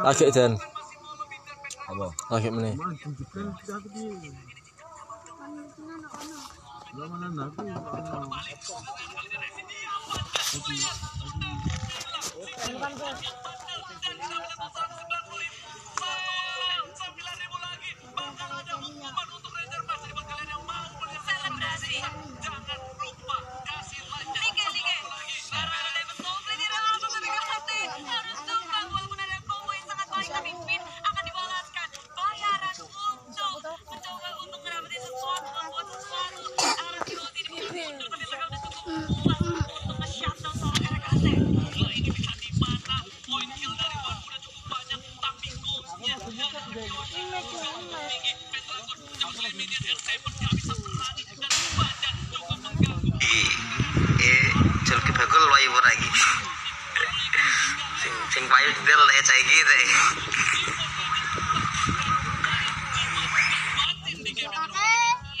Lagi dan Apa? lagi meneh. Selebrasi. Yang sangat baik tapi Pin akan dibalaskan bayaran untuk mencoba untuk mendapatkan sesuatu, membuat sesuatu. Harus diuti di udah cukup puas untuk nge-shutdown. Gila ini bisa kill dari cukup banyak sing payut del na etsay eh